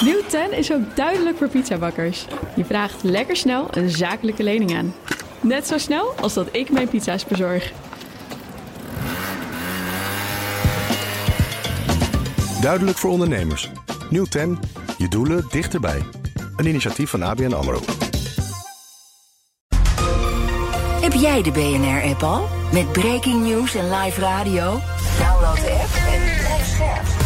Nieuw 10 is ook duidelijk voor pizzabakkers. Je vraagt lekker snel een zakelijke lening aan. Net zo snel als dat ik mijn pizza's bezorg. Duidelijk voor ondernemers. Nieuw 10. Je doelen dichterbij. Een initiatief van ABN AMRO. Heb jij de BNR-app al? Met breaking news en live radio? Download de app en blijf scherp.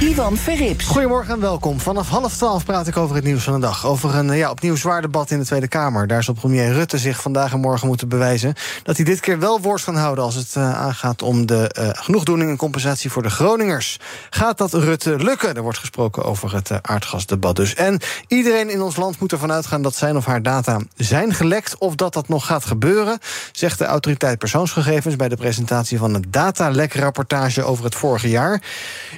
Ivan Verrips. Goedemorgen en welkom. Vanaf half twaalf praat ik over het nieuws van de dag. Over een ja, opnieuw zwaar debat in de Tweede Kamer. Daar zal premier Rutte zich vandaag en morgen moeten bewijzen... dat hij dit keer wel woord kan houden als het uh, aangaat om de uh, genoegdoening en compensatie voor de Groningers. Gaat dat Rutte lukken? Er wordt gesproken over het aardgasdebat dus. En iedereen in ons land moet ervan uitgaan dat zijn of haar data zijn gelekt... of dat dat nog gaat gebeuren, zegt de autoriteit persoonsgegevens... bij de presentatie van een datalek-rapportage over het vorige jaar.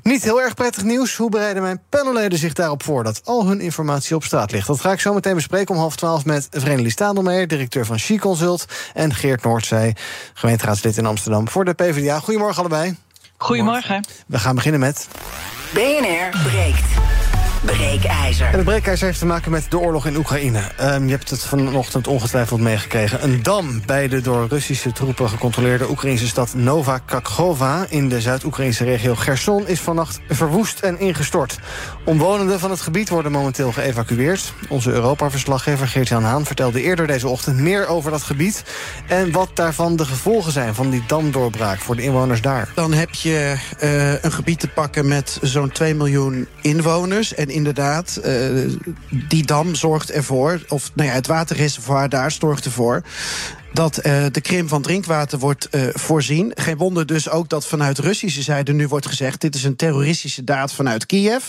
Niet heel erg prettig nieuws. Hoe bereiden mijn panelleden zich daarop voor dat al hun informatie op straat ligt? Dat ga ik zo meteen bespreken om half twaalf met Vrenelie Stadelmeijer, directeur van She Consult, en Geert Noordzij, gemeenteraadslid in Amsterdam voor de PvdA. Goedemorgen allebei. Goedemorgen. We gaan beginnen met. BNR breekt. Breekijzer. En het breekijzer heeft te maken met de oorlog in Oekraïne. Um, je hebt het vanochtend ongetwijfeld meegekregen. Een dam bij de door Russische troepen gecontroleerde Oekraïnse stad Nova Kakhovka... in de Zuid-Oekraïnse regio Gerson is vannacht verwoest en ingestort. Omwonenden van het gebied worden momenteel geëvacueerd. Onze Europa-verslaggever Geert-Jan Haan vertelde eerder deze ochtend... meer over dat gebied en wat daarvan de gevolgen zijn... van die damdoorbraak voor de inwoners daar. Dan heb je uh, een gebied te pakken met zo'n 2 miljoen inwoners... En inderdaad, uh, die dam zorgt ervoor, of nou ja, het waterreservoir daar zorgt ervoor dat uh, de krim van drinkwater wordt uh, voorzien. Geen wonder dus ook dat vanuit Russische zijde nu wordt gezegd: dit is een terroristische daad vanuit Kiev.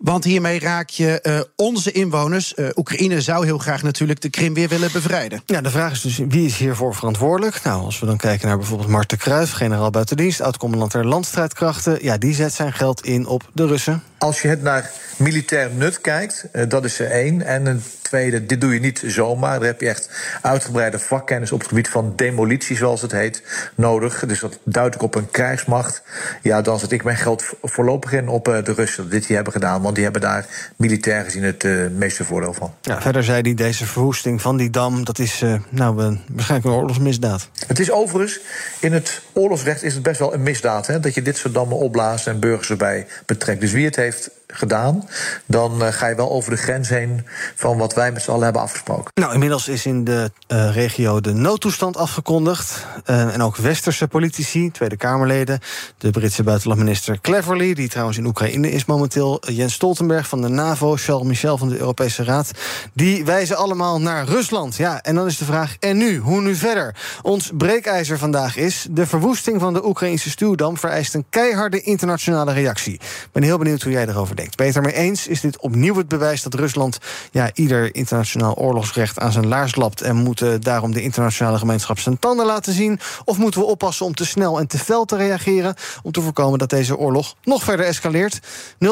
Want hiermee raak je uh, onze inwoners. Oekraïne zou heel graag natuurlijk de Krim weer willen bevrijden. Ja, de vraag is dus wie is hiervoor verantwoordelijk? Nou, als we dan kijken naar bijvoorbeeld Marten Kruijf, generaal buitendienst, oud-commandant der landstrijdkrachten. Ja, die zet zijn geld in op de Russen. Als je het naar militair nut kijkt, dat is er één. En een tweede, dit doe je niet zomaar. Daar heb je echt uitgebreide vakkennis op het gebied van demolitie, zoals het heet, nodig. Dus dat duidt ik op een krijgsmacht. Ja, dan zet ik mijn geld voorlopig in op de Russen dit hier hebben gedaan. Want die hebben daar militair gezien het uh, meeste voordeel van. Ja, verder zei hij, deze verwoesting van die dam, dat is uh, nou, uh, waarschijnlijk een oorlogsmisdaad. Het is overigens, in het oorlogsrecht is het best wel een misdaad. Hè, dat je dit soort dammen opblaast en burgers erbij betrekt. Dus wie het heeft gedaan, dan uh, ga je wel over de grens heen van wat wij met z'n allen hebben afgesproken. Nou, inmiddels is in de uh, regio de noodtoestand afgekondigd. Uh, en ook westerse politici, Tweede Kamerleden, de Britse buitenlandminister Cleverly, die trouwens in Oekraïne is momenteel, Jens Stoltenberg van de NAVO, Charles Michel van de Europese Raad, die wijzen allemaal naar Rusland. Ja, en dan is de vraag, en nu? Hoe nu verder? Ons breekijzer vandaag is, de verwoesting van de Oekraïnse stuwdam vereist een keiharde internationale reactie. Ik ben heel benieuwd hoe jij erover denkt. Beter mee eens is dit opnieuw het bewijs dat Rusland ja, ieder internationaal oorlogsrecht aan zijn laars lapt en moeten daarom de internationale gemeenschap zijn tanden laten zien? Of moeten we oppassen om te snel en te fel te reageren om te voorkomen dat deze oorlog nog verder escaleert?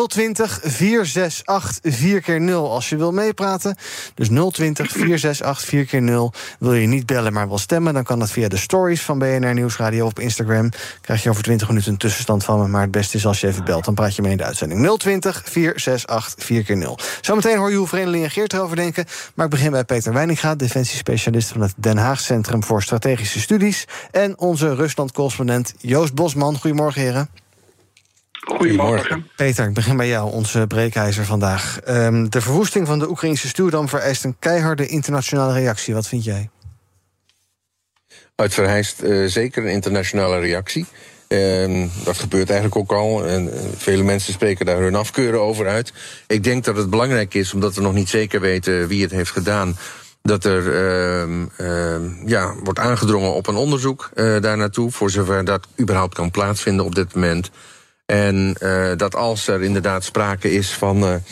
020 468 4 keer 0 als je wil meepraten. Dus 020 468 4 keer 0 Wil je niet bellen, maar wel stemmen, dan kan dat via de stories van BNR Nieuwsradio op Instagram. Krijg je over 20 minuten een tussenstand van me, maar het beste is als je even belt, dan praat je mee in de uitzending. 020 468 4 keer 0 Zometeen hoor je hoe Vereniging en Geert erover denken. Maar ik begin bij Peter Weininga, defensiespecialist van het Den Haag Centrum voor Strategische Studies. En onze Rusland-correspondent Joost Bosman. Goedemorgen, heren. Goedemorgen. Peter, ik begin bij jou, onze breekijzer vandaag. Um, de verwoesting van de Oekraïnse stuurdam vereist een keiharde internationale reactie. Wat vind jij? Het vereist uh, zeker een internationale reactie. Dat gebeurt eigenlijk ook al. En uh, vele mensen spreken daar hun afkeuren over uit. Ik denk dat het belangrijk is, omdat we nog niet zeker weten wie het heeft gedaan. Dat er uh, ja, wordt aangedrongen op een onderzoek uh, daar naartoe, voor zover dat überhaupt kan plaatsvinden op dit moment. En dat als er inderdaad sprake is van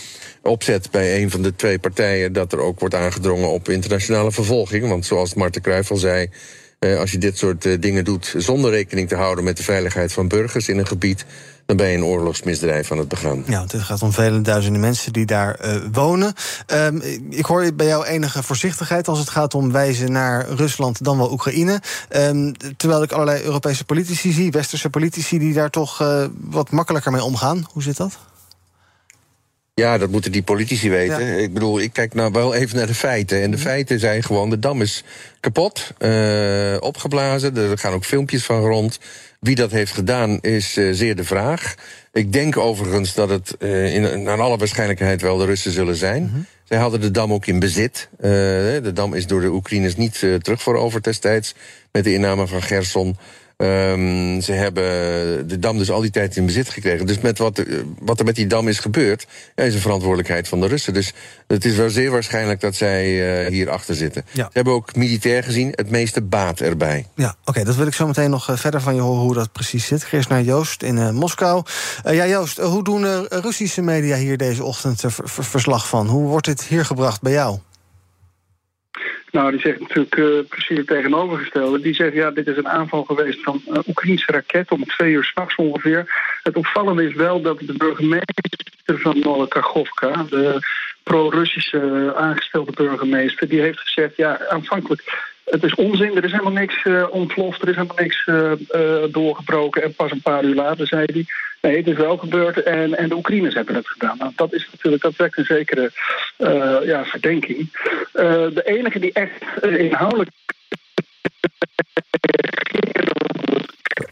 opzet bij een van de twee partijen, dat er ook wordt aangedrongen op internationale vervolging. Want zoals Marten Kruijf al zei, Eh, als je dit soort eh, dingen doet zonder rekening te houden met de veiligheid van burgers in een gebied, dan ben je een oorlogsmisdrijf aan het begaan. Ja, het gaat om vele duizenden mensen die daar uh, wonen. Um, ik hoor bij jou enige voorzichtigheid als het gaat om wijzen naar Rusland dan wel Oekraïne. Um, terwijl ik allerlei Europese politici zie, westerse politici, die daar toch wat makkelijker mee omgaan. Hoe zit dat? Ja, dat moeten die politici weten. Ja. Ik bedoel, ik kijk nou wel even naar de feiten. En de feiten zijn gewoon: de dam is kapot, uh, opgeblazen. Er gaan ook filmpjes van rond. Wie dat heeft gedaan is uh, zeer de vraag. Ik denk overigens dat het uh, in, naar alle waarschijnlijkheid wel de Russen zullen zijn. Mm -hmm. Zij hadden de dam ook in bezit. de dam is door de Oekraïners niet terugveroverd destijds met de inname van Gerson. Um, ze hebben de dam dus al die tijd in bezit gekregen. Dus met wat, wat er met die dam is gebeurd, ja, is een verantwoordelijkheid van de Russen. Dus het is wel zeer waarschijnlijk dat zij uh, hier achter zitten. Ja. Ze hebben ook militair gezien het meeste baat erbij. Ja, oké, okay, dat wil ik zo meteen nog verder van je horen hoe dat precies zit. Eerst naar Joost in uh, Moskou. Uh, ja, Joost, hoe doen Russische media hier deze ochtend verslag van? Hoe wordt dit hier gebracht bij jou? Nou, die zegt natuurlijk uh, precies het tegenovergestelde. Die zegt, ja, dit is een aanval geweest van uh, Oekraïnse raket om twee uur s'nachts ongeveer. Het opvallende is wel dat de burgemeester van Novikachovka, de pro-Russische aangestelde burgemeester, die heeft gezegd, ja, aanvankelijk het is onzin, er is helemaal niks uh, ontploft, er is helemaal niks uh, uh, doorgebroken. En pas een paar uur later zei hij, nee, het is wel gebeurd en, en de Oekraïners hebben het gedaan. Nou, dat is natuurlijk, dat wekt een zekere ja, verdenking. de enige die echt inhoudelijk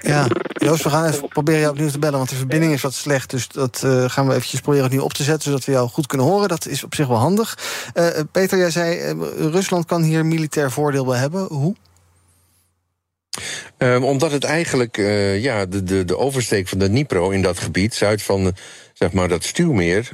ja, Joost, we gaan even proberen jou opnieuw te bellen, want de verbinding is wat slecht. Dus dat uh, gaan we eventjes proberen opnieuw op te zetten, zodat we jou goed kunnen horen. Dat is op zich wel handig. Uh, Peter, jij zei, uh, Rusland kan hier militair voordeel bij hebben. Hoe? Um, omdat het eigenlijk ja, de, de, de oversteek van de Dnipro in dat gebied, zuid van zeg maar, dat stuwmeer,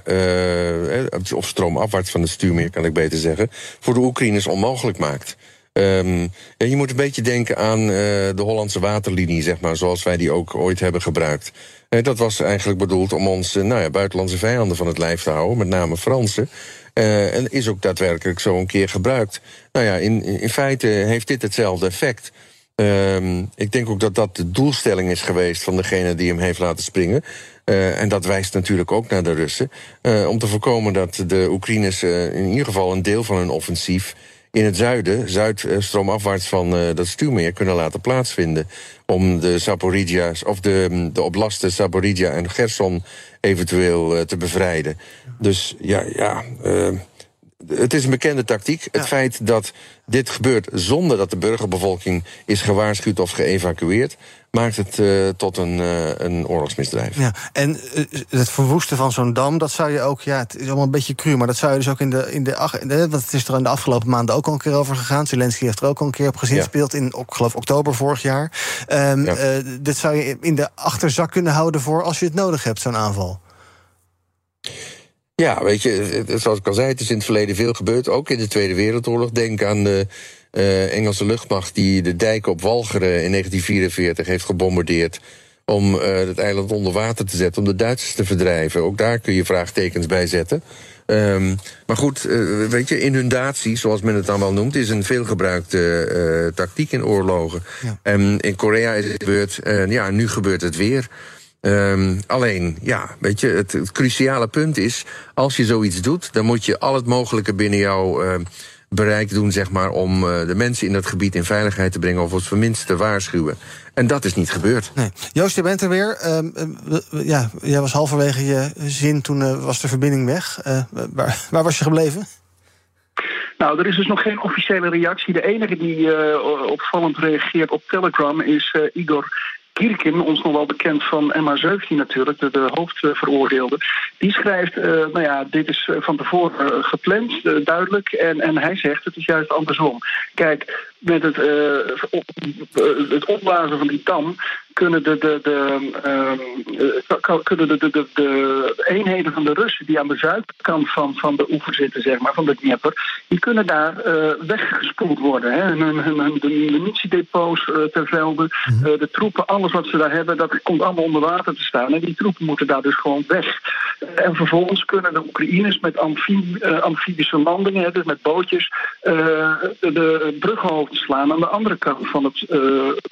of stroomafwaarts van het stuwmeer kan ik beter zeggen, voor de Oekraïners onmogelijk maakt. Ja, je moet een beetje denken aan uh, de Hollandse waterlinie, zeg maar, zoals wij die ook ooit hebben gebruikt. Uh, dat was eigenlijk bedoeld om ons uh, nou ja, buitenlandse vijanden van het lijf te houden, met name Fransen. en is ook daadwerkelijk zo een keer gebruikt. Nou ja, in, in feite heeft dit hetzelfde effect. Um, ik denk ook dat dat de doelstelling is geweest van degene die hem heeft laten springen. En dat wijst natuurlijk ook naar de Russen. Om te voorkomen dat de Oekraïners in ieder geval een deel van hun offensief in het zuiden, zuidstroomafwaarts van uh, dat stuwmeer, kunnen laten plaatsvinden. Om de Saporigia's, of de, de oblasten en Gerson eventueel uh, te bevrijden. Dus ja, ja. Uh, het is een bekende tactiek. Ja. Het feit dat dit gebeurt zonder dat de burgerbevolking is gewaarschuwd of geëvacueerd, maakt het uh, tot een, uh, een oorlogsmisdrijf. Ja, en uh, het verwoesten van zo'n dam, dat zou je ook, ja, het is allemaal een beetje cru, maar dat zou je dus ook in de, in de, want het is er in de afgelopen maanden ook al een keer over gegaan. Zelensky heeft er ook al een keer op gezien, ja. speelt in, ik geloof, oktober vorig jaar. Um, ja. dit zou je in de achterzak kunnen houden voor als je het nodig hebt, zo'n aanval. Ja, weet je, zoals ik al zei, het is in het verleden veel gebeurd. Ook in de Tweede Wereldoorlog. Denk aan de uh, Engelse luchtmacht die de dijken op Walcheren in 1944 heeft gebombardeerd. Om uh, het eiland onder water te zetten, om de Duitsers te verdrijven. Ook daar kun je vraagtekens bij zetten. Um, maar goed, uh, weet je, inundatie, zoals men het dan wel noemt, is een veelgebruikte uh, tactiek in oorlogen. Ja. En in Korea is het gebeurd, uh, ja, nu gebeurt het weer. Um, alleen, ja, weet je, het, het, cruciale punt is, als je zoiets doet, dan moet je al het mogelijke binnen jouw uh, bereik doen, zeg maar, om uh, de mensen in dat gebied in veiligheid te brengen of op zijn minst te waarschuwen. En dat is niet gebeurd. Nee. Joost, je bent er weer. Um, ja, jij was halverwege je zin, toen uh, was de verbinding weg. waar, waar was je gebleven? Nou, er is dus nog geen officiële reactie. De enige die uh, opvallend reageert op Telegram is uh, Igor Kirkin, ons nog wel bekend van MH17 natuurlijk, de, de hoofdveroordeelde, die schrijft, uh, nou ja, dit is van tevoren uh, gepland, duidelijk, en, en hij zegt het is juist andersom. Kijk, met het, op, het opblazen van die dam kunnen de, de, de, kunnen de, de, de, de, eenheden van de Russen die aan de zuidkant van, van de oever zitten, zeg maar, van de Dnieper, die kunnen daar weggespoeld worden. Hè. Hun, hun, hun, de munitiedepots ter velde, de troepen, alles wat ze daar hebben, dat komt allemaal onder water te staan. En die troepen moeten daar dus gewoon weg. En vervolgens kunnen de Oekraïners met amfib amfibische landingen, dus met bootjes, de, de slaan aan de andere kant van het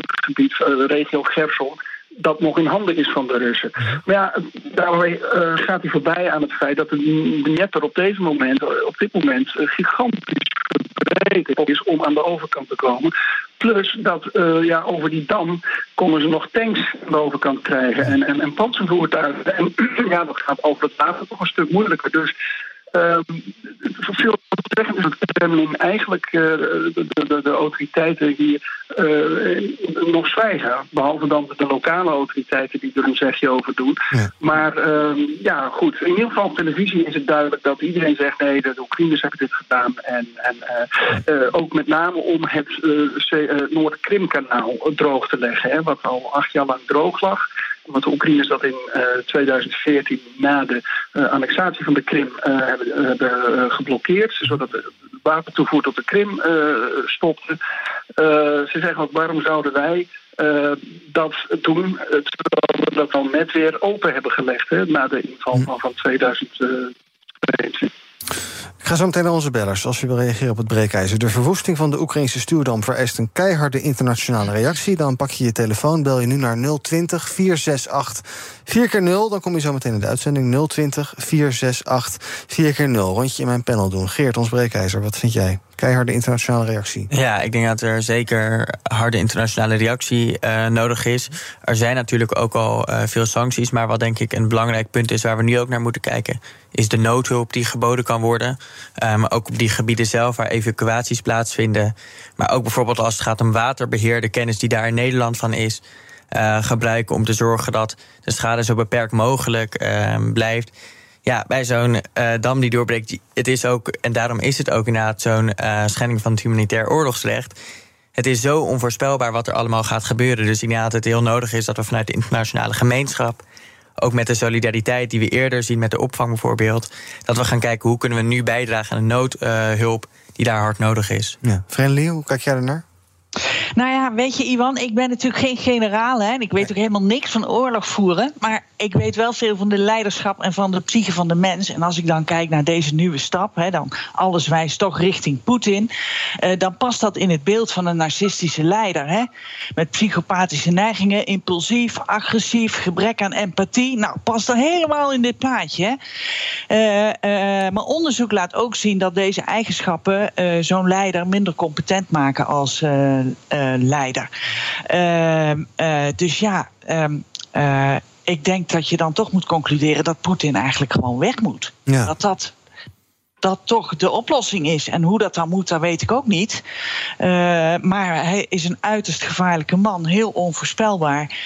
gebied, regio Gerson dat nog in handen is van de Russen. Maar ja, daarmee uh, gaat hij voorbij aan het feit dat de Dnieper op, deze moment, op dit moment gigantisch verbreed is om aan de overkant te komen. Plus dat uh, ja, over die dam konden ze nog tanks aan de overkant krijgen en, en, en panzervoertuigen. En ja, dat gaat over het water toch een stuk moeilijker. Dus uh, veel zeggen is dat het Kremlin eigenlijk uh, de, de, de, autoriteiten hier uh, nog zwijgen. Behalve dan de lokale autoriteiten die er een zegje over doen. Maar uh, ja, goed. In ieder geval op televisie is het duidelijk dat iedereen zegt... nee, de, Oekraïners hebben dit gedaan. En, en uh, ook met name om het Noord-Krimkanaal droog te leggen. Hè, wat al acht jaar lang droog lag wat de Oekraïners dat in 2014 na de annexatie van de Krim hebben, hebben geblokkeerd, zodat de wapentoevoer tot de Krim stopte. ze zeggen ook, waarom zouden wij dat doen, terwijl we dat dan net weer open hebben gelegd hè, na de inval van, van 2022. Ik ga zo meteen naar onze bellers, als u wil reageren op het breekijzer. De verwoesting van de Oekraïnse stuurdam vereist een keiharde internationale reactie. Dan pak je je telefoon, bel je nu naar 020 468 4 keer 0 Dan kom je zo meteen in de uitzending 020 468 4 keer 0 Rondje in mijn panel doen. Geert, ons breekijzer, wat vind jij? Keiharde internationale reactie. Ja, ik denk dat er zeker harde internationale reactie uh, nodig is. Er zijn natuurlijk ook al uh, veel sancties, maar wat denk ik een belangrijk punt is waar we nu ook naar moeten kijken, is de noodhulp die geboden kan worden. Maar ook op die gebieden zelf waar evacuaties plaatsvinden. Maar ook bijvoorbeeld als het gaat om waterbeheer, de kennis die daar in Nederland van is. Gebruiken om te zorgen dat de schade zo beperkt mogelijk blijft. Ja, bij zo'n uh, dam die doorbreekt, het is ook, en daarom is het ook inderdaad zo'n schending van het humanitair oorlogsrecht. Het is zo onvoorspelbaar wat er allemaal gaat gebeuren. Dus dat het heel nodig is dat we vanuit de internationale gemeenschap ook met de solidariteit die we eerder zien met de opvang bijvoorbeeld. Dat we gaan kijken hoe kunnen we nu bijdragen aan de noodhulp die daar hard nodig is. Ja. Friendly, hoe kijk jij ernaar? Nou ja, weet je, Iwan, ik ben natuurlijk geen generaal. Hè, en ik weet ook helemaal niks van oorlog voeren. Maar ik weet wel veel van de leiderschap en van de psyche van de mens. En als ik dan kijk naar deze nieuwe stap, hè, dan alles wijst toch richting Poetin. Eh, dan past dat in het beeld van een narcistische leider. Hè, met psychopathische neigingen, impulsief, agressief, gebrek aan empathie. Nou, past dan helemaal in dit plaatje. Hè. Uh, uh, maar onderzoek laat ook zien dat deze eigenschappen zo'n leider minder competent maken als leider. Ehm, dus ja. Um, ik denk dat je dan toch moet concluderen dat Poetin eigenlijk gewoon weg moet. Ja. Dat dat dat toch de oplossing is. En hoe dat dan moet, dat weet ik ook niet. Uh, maar hij is een uiterst gevaarlijke man, heel onvoorspelbaar.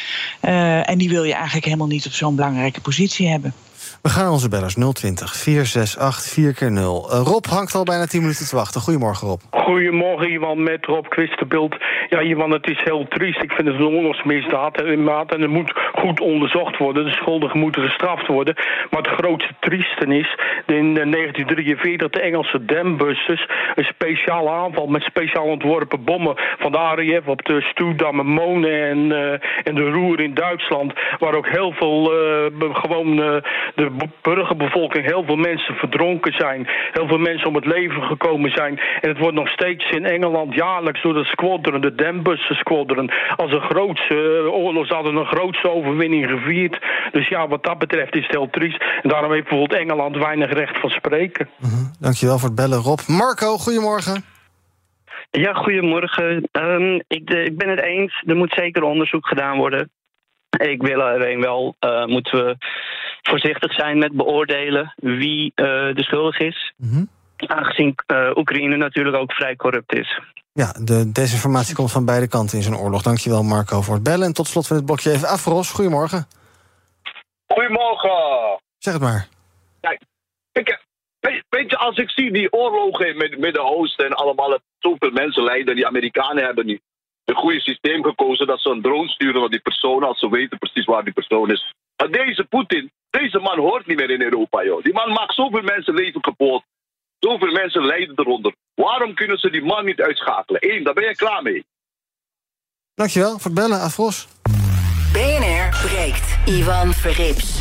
Uh, en die wil je eigenlijk helemaal niet op zo'n belangrijke positie hebben. We gaan onze bellers 020 468 4 keer 0 uh, Rob hangt al bijna 10 minuten te wachten. Goedemorgen, Rob. Goedemorgen, Iwan, met Rob Kwisterbeeld. Ja, Iwan, het is heel triest. Ik vind het een oorlogsmisdaad en het moet goed onderzocht worden. De schuldigen moeten gestraft worden. Maar het grootste triesten is... in 1943 de Engelse dambusters... een speciale aanval met speciaal ontworpen bommen... van de RAF op de Stoedam en Monen en, uh, en de Roer in Duitsland... waar ook heel veel gewoon de burgerbevolking... heel veel mensen verdronken zijn. Heel veel mensen om het leven gekomen zijn. En het wordt nog steeds in Engeland jaarlijks door de squadron... de Dambusters squadron... als een grootste oorlog... hadden een grootste overwinning gevierd. Dus ja, wat dat betreft is het heel triest. En daarom heeft bijvoorbeeld Engeland weinig recht van spreken. Mm -hmm. Dankjewel voor het bellen, Rob. Marco, goedemorgen. Ja, goedemorgen. Um, ik, de, ik ben het eens. Er moet zeker onderzoek gedaan worden. Ik wil alleen wel, uh, moeten we voorzichtig zijn met beoordelen wie uh, de schuldig is. Mm -hmm. Aangezien uh, Oekraïne natuurlijk ook vrij corrupt is. Ja, de desinformatie komt van beide kanten in zo'n oorlog. Dankjewel Marco voor het bellen. En tot slot van dit blokje even Afros. Goedemorgen. Goedemorgen. Zeg het maar. Kijk, ik, weet je, als ik zie die oorlogen in het Midden-Oosten... en allemaal zoveel mensen lijden... die Amerikanen hebben niet een goede systeem gekozen... dat ze een drone sturen naar die persoon... als ze weten precies waar die persoon is. Maar deze Poetin, deze man hoort niet meer in Europa, joh. Die man maakt zoveel mensen leven kapot. Zoveel mensen lijden eronder. Waarom kunnen ze die man niet uitschakelen? Eén, daar ben je klaar mee. Dankjewel voor het bellen, Afros. BNR breekt. Ivan Verrips.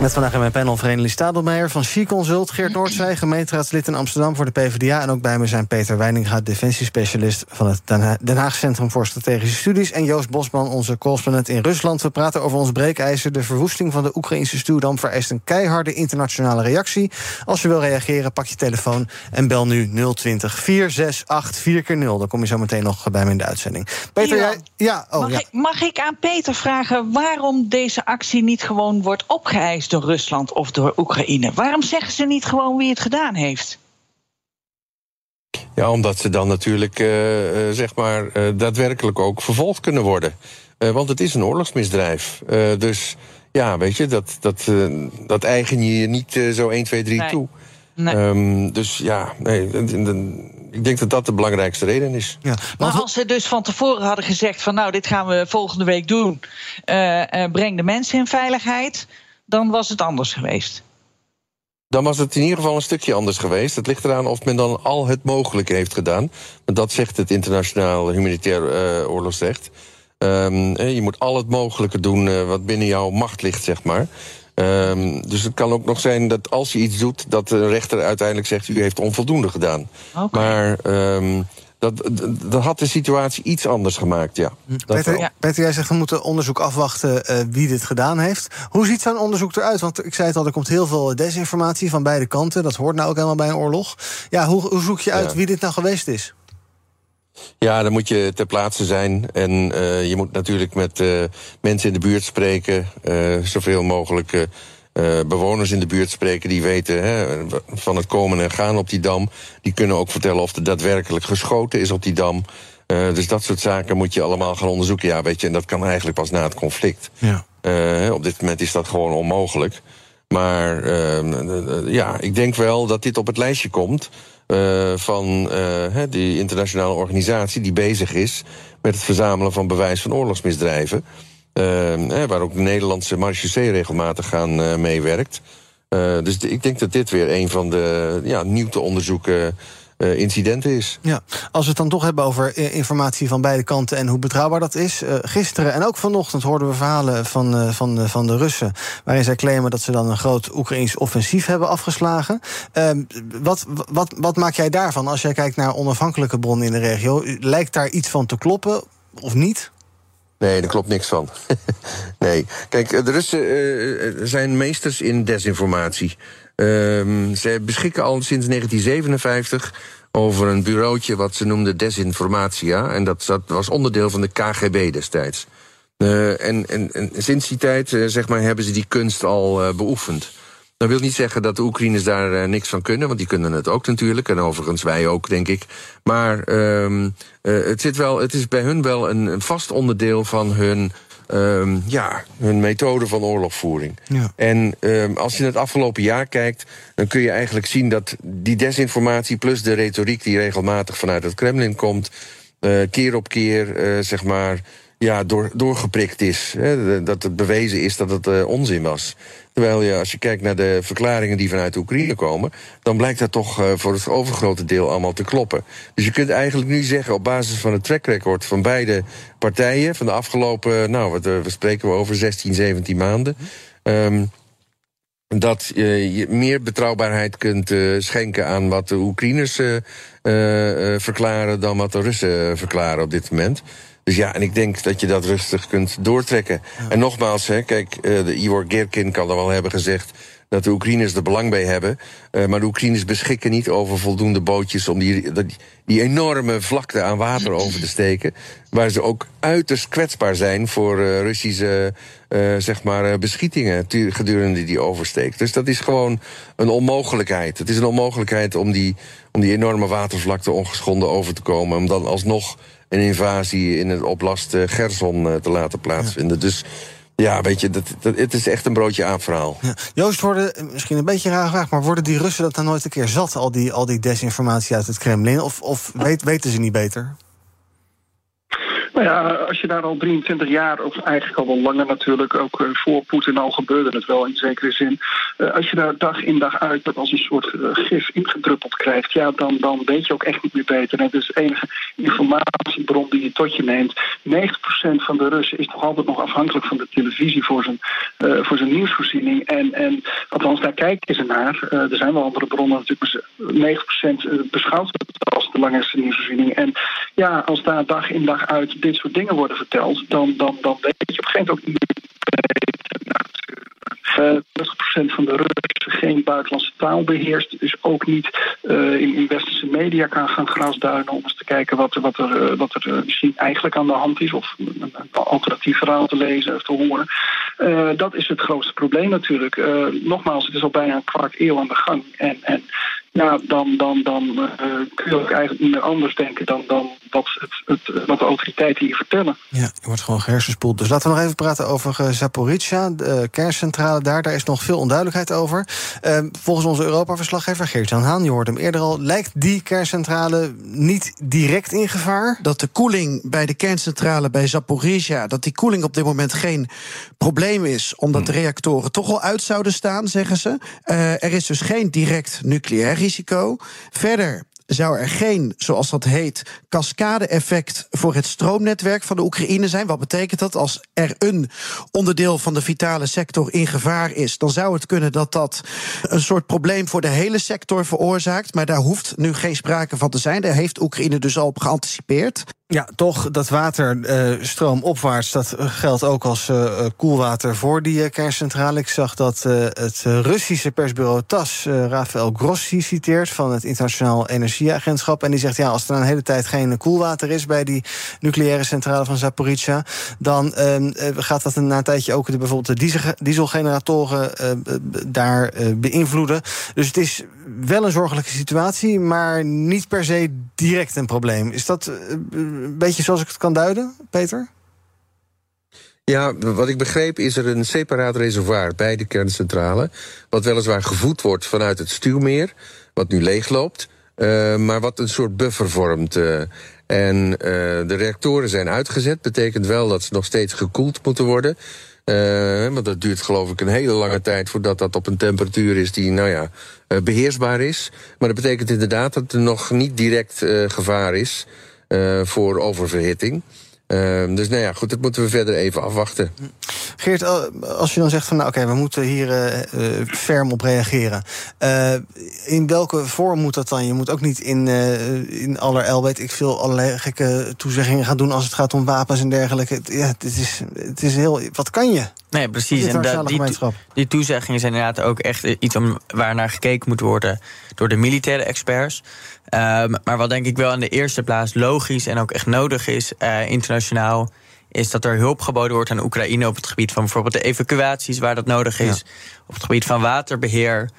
Met vandaag in mijn panel Verenigde Stadelmeijer van She-Consult... Geert Noordzij, gemeenteraadslid in Amsterdam voor de PvdA... en ook bij me zijn Peter Weininga, defensiespecialist... van het Den Haag Centrum voor Strategische Studies... en Joost Bosman, onze correspondent in Rusland. We praten over ons breekijzer. De verwoesting van de Oekraïnse stuwdam vereist een keiharde internationale reactie. Als je wil reageren, pak je telefoon en bel nu 020 468 4 keer 0 Dan kom je zo meteen nog bij me in de uitzending. Peter, Iwan, jij... Ja, oh, mag, ja. Ik, mag ik aan Peter vragen waarom deze actie niet gewoon wordt opgeëist door Rusland of door Oekraïne? Waarom zeggen ze niet gewoon wie het gedaan heeft? Ja, omdat ze dan natuurlijk eh, eh, zeg maar eh, daadwerkelijk ook vervolgd kunnen worden. Eh, want het is een oorlogsmisdrijf. Eh, dus ja, weet je, dat, dat, eh, dat eigen je je niet zo 1, 2, 3 Nee. toe. Nee. Ehm, dus ja, nee, ik denk dat dat de belangrijkste reden is. Ja, Maar als ze dus van tevoren hadden gezegd van nou, dit gaan we volgende week doen. eh, eh, breng de mensen in veiligheid, dan was het anders geweest. Dan was het in ieder geval een stukje anders geweest. Het ligt eraan of men dan al het mogelijke heeft gedaan. Want dat zegt het internationaal humanitair eh, oorlogsrecht. Ehm, eh, je moet al het mogelijke doen eh, wat binnen jouw macht ligt, zeg maar. Ehm, dus het kan ook nog zijn dat als je iets doet, dat de rechter uiteindelijk zegt: u heeft onvoldoende gedaan. Maar ehm, dat, dat, had de situatie iets anders gemaakt, ja. Dat Peter. Peter, jij zegt we moeten onderzoek afwachten eh, wie dit gedaan heeft. Hoe ziet zo'n onderzoek eruit? Want ik zei het al, er komt heel veel desinformatie van beide kanten. Dat hoort nou ook helemaal bij een oorlog. Ja, hoe, hoe zoek je uit Ja. wie dit nou geweest is? Ja, dan moet je ter plaatse zijn. En eh, je moet natuurlijk met eh, mensen in de buurt spreken. eh, zoveel mogelijk eh, bewoners in de buurt spreken die weten hè, van het komen en gaan op die dam. Die kunnen ook vertellen of er daadwerkelijk geschoten is op die dam. Eh, dus dat soort zaken moet je allemaal gaan onderzoeken. Ja, weet je, en dat kan eigenlijk pas na het conflict. Ja. Eh, op dit moment is dat gewoon onmogelijk. Maar ehm, eh, eh, ja, ik denk wel dat dit op het lijstje komt van die internationale organisatie die bezig is met het verzamelen van bewijs van oorlogsmisdrijven. Ehm, waar ook de Nederlandse marechaussee regelmatig aan eh, meewerkt. Eh, dus ik denk dat dit weer een van de ja, nieuw te onderzoeken eh, incidenten is. Ja, als we het dan toch hebben over informatie van beide kanten en hoe betrouwbaar dat is. gisteren en ook vanochtend hoorden we verhalen van, van, van de Russen. waarin zij claimen dat ze dan een groot Oekraïns offensief hebben afgeslagen. Ehm, wat, wat, wat maak jij daarvan als jij kijkt naar onafhankelijke bronnen in de regio? Lijkt daar iets van te kloppen of niet? Nee, daar klopt niks van. nee. Kijk, eh, de Russen eh, zijn meesters in desinformatie. Ehm, ze beschikken al sinds 1957 over een bureautje wat ze noemden Desinformatia. En dat, was onderdeel van de KGB destijds. Eh, en, en, sinds die tijd eh, zeg maar, hebben ze die kunst al eh, beoefend. Dat wil niet zeggen dat de Oekraïners daar eh, niks van kunnen, want die kunnen het ook natuurlijk. En overigens wij ook, denk ik. Maar ehm, eh, het, zit wel, het is bij hun wel een, een vast onderdeel van hun, ehm, ja, hun methode van oorlogvoering. Ja. En ehm, als je het afgelopen jaar kijkt, dan kun je eigenlijk zien dat die desinformatie plus de retoriek die regelmatig vanuit het Kremlin komt, eh, keer op keer, zeg maar, ja, door, doorgeprikt is. Hè, dat het bewezen is dat het eh, onzin was. Terwijl je, als je kijkt naar de verklaringen die vanuit Oekraïne komen, dan blijkt dat toch eh, voor het overgrote deel allemaal te kloppen. Dus je kunt eigenlijk nu zeggen, op basis van het track record van beide partijen, van de afgelopen, nou, wat, eh, we spreken we over 16, 17 maanden. ehm, dat je meer betrouwbaarheid kunt schenken aan wat de Oekraïners verklaren dan wat de Russen verklaren op dit moment. Dus ja, en ik denk dat je dat rustig kunt doortrekken. En nogmaals, hè, kijk, eh, de Igor Gerkin kan er wel hebben gezegd dat de Oekraïners er belang bij hebben. Eh, maar de Oekraïners beschikken niet over voldoende bootjes om die, die, enorme vlakte aan water over te steken. Waar ze ook uiterst kwetsbaar zijn voor eh, Russische zeg maar, beschietingen gedurende die oversteek. Dus dat is gewoon een onmogelijkheid. Het is een onmogelijkheid om die, om die enorme watervlakte ongeschonden over te komen. Om dan alsnog een invasie in het oblast eh, Gerson eh, te laten plaatsvinden. Dus ja, weet je, dat, dat, het is echt een broodje aapverhaal. Ja. Joost, worden, eh, misschien een beetje een rare vraag, maar worden die Russen dat dan nooit een keer zat, al die, al die desinformatie uit het Kremlin? Of, of weet, weten ze niet beter? Nou ja, als je daar al 23 jaar, of eigenlijk al wel langer natuurlijk, ook eh, voor Poetin al gebeurde het wel in zekere zin. Uh, als je daar dag in dag uit dat als een soort uh, gif ingedruppeld krijgt, ja, dan, dan weet je ook echt niet meer beter. En het is de enige informatiebron die je tot je neemt. 90% van de Russen is nog altijd nog afhankelijk van de televisie voor zijn, voor zijn nieuwsvoorziening. En, en althans, daar kijken ze naar. er zijn wel andere bronnen natuurlijk, maar 90% beschouwt het als de belangrijkste nieuwsvoorziening. En ja, als daar dag in dag uit soort dingen worden verteld, dan, dan, dan weet je op een gegeven moment ook niet meer. Uh, 20% van de Russen geen buitenlandse taal beheerst. Dus ook niet uh, in, in westerse media kan gaan grasduinen om eens te kijken wat, wat er, uh, wat er misschien eigenlijk aan de hand is. Of een, alternatief verhaal te lezen of te horen. dat is het grootste probleem natuurlijk. nogmaals, het is al bijna een kwart eeuw aan de gang. En, en ja, dan, dan, dan uh, kun je ook eigenlijk niet meer anders denken dan, dan wat, het, het, wat de autoriteiten hier vertellen. Ja, je wordt gewoon gehersenspoeld. Dus laten we nog even praten over uh, Zaporizhia, de kerncentrale daar. Daar is nog veel onduidelijkheid over. Uh, volgens onze Europa-verslaggever Geert-Jan Haan, je hoort hem eerder al... lijkt die kerncentrale niet direct in gevaar? Dat de koeling bij de kerncentrale bij Zaporizhia... dat die koeling op dit moment geen probleem is... omdat de reactoren toch al uit zouden staan, zeggen ze. er is dus geen direct nucleair risico. Verder zou er geen, zoals dat heet, cascade-effect voor het stroomnetwerk van de Oekraïne zijn. Wat betekent dat? Als er een onderdeel van de vitale sector in gevaar is, dan zou het kunnen dat dat een soort probleem voor de hele sector veroorzaakt. Maar daar hoeft nu geen sprake van te zijn. Daar heeft Oekraïne dus al op geanticipeerd. Ja, toch, dat waterstroom uh, opwaarts, dat geldt ook als uh, koelwater voor die kerncentrale. Ik zag dat het Russische persbureau TAS Rafael Grossi citeert van het Internationaal Energieagentschap. En die zegt, ja, als er een hele tijd geen koelwater is bij die nucleaire centrale van Zaporizhia, dan gaat dat na een tijdje ook de, bijvoorbeeld de diesel, dieselgeneratoren daar beïnvloeden. Dus het is wel een zorgelijke situatie, maar niet per se direct een probleem. Is dat een beetje zoals ik het kan duiden, Peter? Ja, wat ik begreep is er een separaat reservoir bij de kerncentrale. Wat weliswaar gevoed wordt vanuit het stuwmeer, wat nu leegloopt. Uh, maar wat een soort buffer vormt. Uh, en uh, de reactoren zijn uitgezet. Betekent wel dat ze nog steeds gekoeld moeten worden. Want dat duurt geloof ik een hele lange tijd voordat dat op een temperatuur is die, nou ja, beheersbaar is. Maar dat betekent inderdaad dat er nog niet direct gevaar is voor oververhitting. Uh, dus nou ja, goed, dat moeten we verder even afwachten. Geert, als je dan zegt van nou oké, okay, we moeten hier uh, ferm op reageren. Uh, in welke vorm moet dat dan? Je moet ook niet in, in allerijl, weet ik veel, allerlei gekke toezeggingen gaan doen als het gaat om wapens en dergelijke. Ja, het is, het is heel. Wat kan je? Nee, precies. En da, die, die toezeggingen zijn inderdaad ook echt iets om, waar naar gekeken moet worden door de militaire experts. Um, maar wat denk ik wel in de eerste plaats logisch en ook echt nodig is, uh, internationaal, is dat er hulp geboden wordt aan Oekraïne op het gebied van bijvoorbeeld de evacuaties waar dat nodig is, ja. op het gebied van waterbeheer.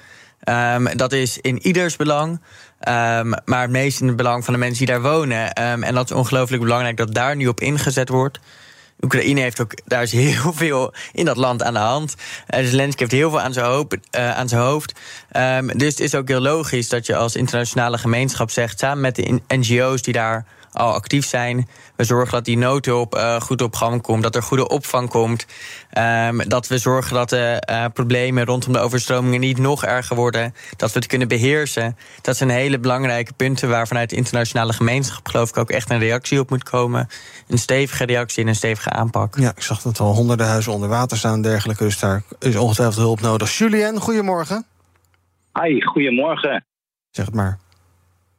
Um, dat is in ieders belang. Um, maar het meest in het belang van de mensen die daar wonen. en dat is ongelooflijk belangrijk dat daar nu op ingezet wordt. Oekraïne heeft ook, daar is heel veel in dat land aan de hand. Uh, Zelensky heeft heel veel aan zijn, hoop, uh, aan zijn hoofd. Um, dus het is ook heel logisch dat je als internationale gemeenschap zegt, samen met de NGO's die daar al actief zijn. We zorgen dat die noodhulp uh, goed op gang komt, dat er goede opvang komt. Um, dat we zorgen dat de uh, problemen rondom de overstromingen niet nog erger worden. Dat we het kunnen beheersen. Dat zijn hele belangrijke punten waar vanuit de internationale gemeenschap, geloof ik, ook echt een reactie op moet komen. Een stevige reactie en een stevige aanpak. Ja, ik zag dat al honderden huizen onder water staan en dergelijke. Dus daar is ongetwijfeld hulp nodig. Julien, goedemorgen. Hi, goedemorgen. Zeg het maar.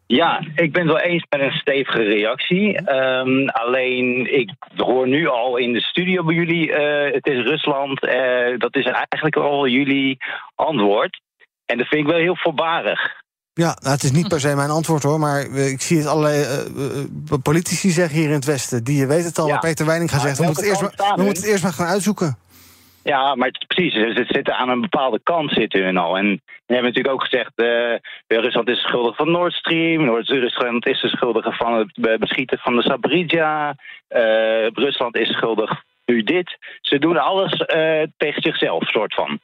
Ja, ik ben het wel eens met een stevige reactie. Um, alleen, ik hoor nu al in de studio bij jullie, uh, het is Rusland. Uh, dat is eigenlijk al jullie antwoord. En dat vind ik wel heel voorbarig. Ja, nou, het is niet per se mijn antwoord hoor, maar ik zie het allerlei uh, politici zeggen hier in het Westen. Die weten het al, ja. Peter Weining gaat zeggen. We, moeten het, eerst maar, we moeten het eerst maar gaan uitzoeken. Ja, maar het, precies. Ze zitten aan een bepaalde kant zitten hun al. En we hebben natuurlijk ook gezegd, uh, Rusland is schuldig van Nord Stream. Noord-Rusland is de schuldige van het beschieten van de Sabridja. Uh, Rusland is schuldig nu dit. Ze doen alles uh, tegen zichzelf, soort van.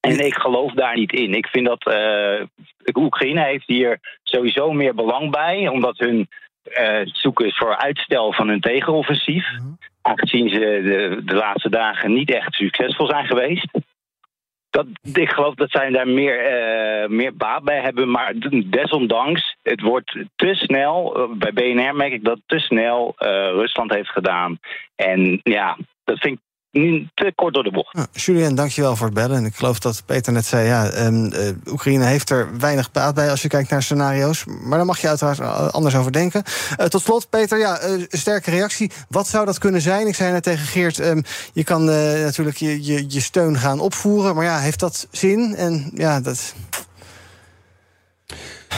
En ik geloof daar niet in. Ik vind dat Oekraïne heeft hier sowieso meer belang bij, omdat hun eh, zoeken voor uitstel van hun tegenoffensief. Aangezien ze de, de laatste dagen niet echt succesvol zijn geweest. Dat, ik geloof dat zij daar meer, eh, meer baat bij hebben. Maar desondanks, het wordt te snel. eh, bij BNR merk ik dat te snel eh, Rusland heeft gedaan. En ja, dat vind ik nu te kort door de bocht. Nou, Julien, dankjewel voor het bellen. En ik geloof dat Peter net zei... ja, ehm, eh, Oekraïne heeft er weinig baat bij als je kijkt naar scenario's. Maar daar mag je uiteraard anders over denken. Eh, tot slot, Peter, ja, eh, sterke reactie. Wat zou dat kunnen zijn? Ik zei net tegen Geert... ehm, je kan natuurlijk je, je, je steun gaan opvoeren. Maar ja, heeft dat zin? En ja, dat...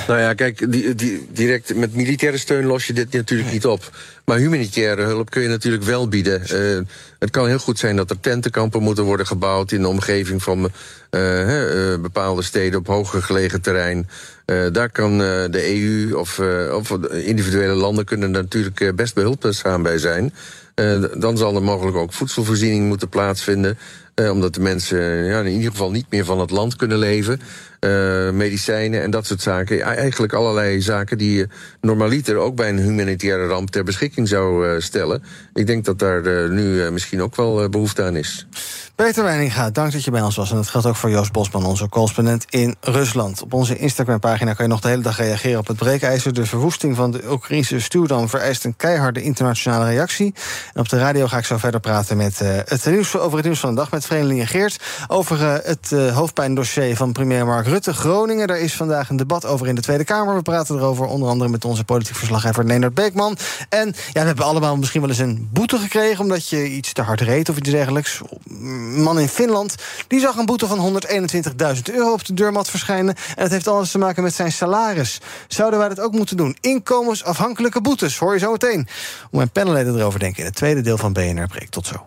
Nou ja, kijk, die, die, direct met militaire steun los je dit natuurlijk niet op. Maar humanitaire hulp kun je natuurlijk wel bieden. Eh, het kan heel goed zijn dat er tentenkampen moeten worden gebouwd in de omgeving van eh, eh, bepaalde steden op hoger gelegen terrein. Daar kan de EU of, of individuele landen kunnen natuurlijk best behulpzaam bij zijn. Dan zal er mogelijk ook voedselvoorziening moeten plaatsvinden. omdat de mensen ja, in ieder geval niet meer van het land kunnen leven. Eh, medicijnen en dat soort zaken. Eigenlijk allerlei zaken die je normaliter ook bij een humanitaire ramp ter beschikking zou eh, stellen. Ik denk dat daar eh, nu eh, misschien ook wel eh, behoefte aan is. Peter Weininga, dank dat je bij ons was. En dat geldt ook voor Joost Bosman, onze correspondent in Rusland. Op onze Instagram-pagina kan je nog de hele dag reageren op het breekijzer. De verwoesting van de Oekraïnse stuwdam vereist een keiharde internationale reactie. En op de radio ga ik zo verder praten met, eh, het nieuws, over het nieuws van de dag... met Vreemdeling Geert. Over eh, het eh, hoofdpijndossier van premier Mark Rutte, Groningen. Daar is vandaag een debat over in de Tweede Kamer. We praten erover onder andere met onze politiek verslaggever Leonard Beekman. En ja, we hebben allemaal misschien wel eens een boete gekregen... omdat je iets te hard reed of iets dergelijks. Een man in Finland die zag een boete van 121.000 euro op de deurmat verschijnen. En dat heeft alles te maken met zijn salaris. Zouden wij dat ook moeten doen? Inkomensafhankelijke boetes, hoor je zo meteen. Hoe mijn panelleden erover denken in het tweede deel van BNR Breek. Tot zo.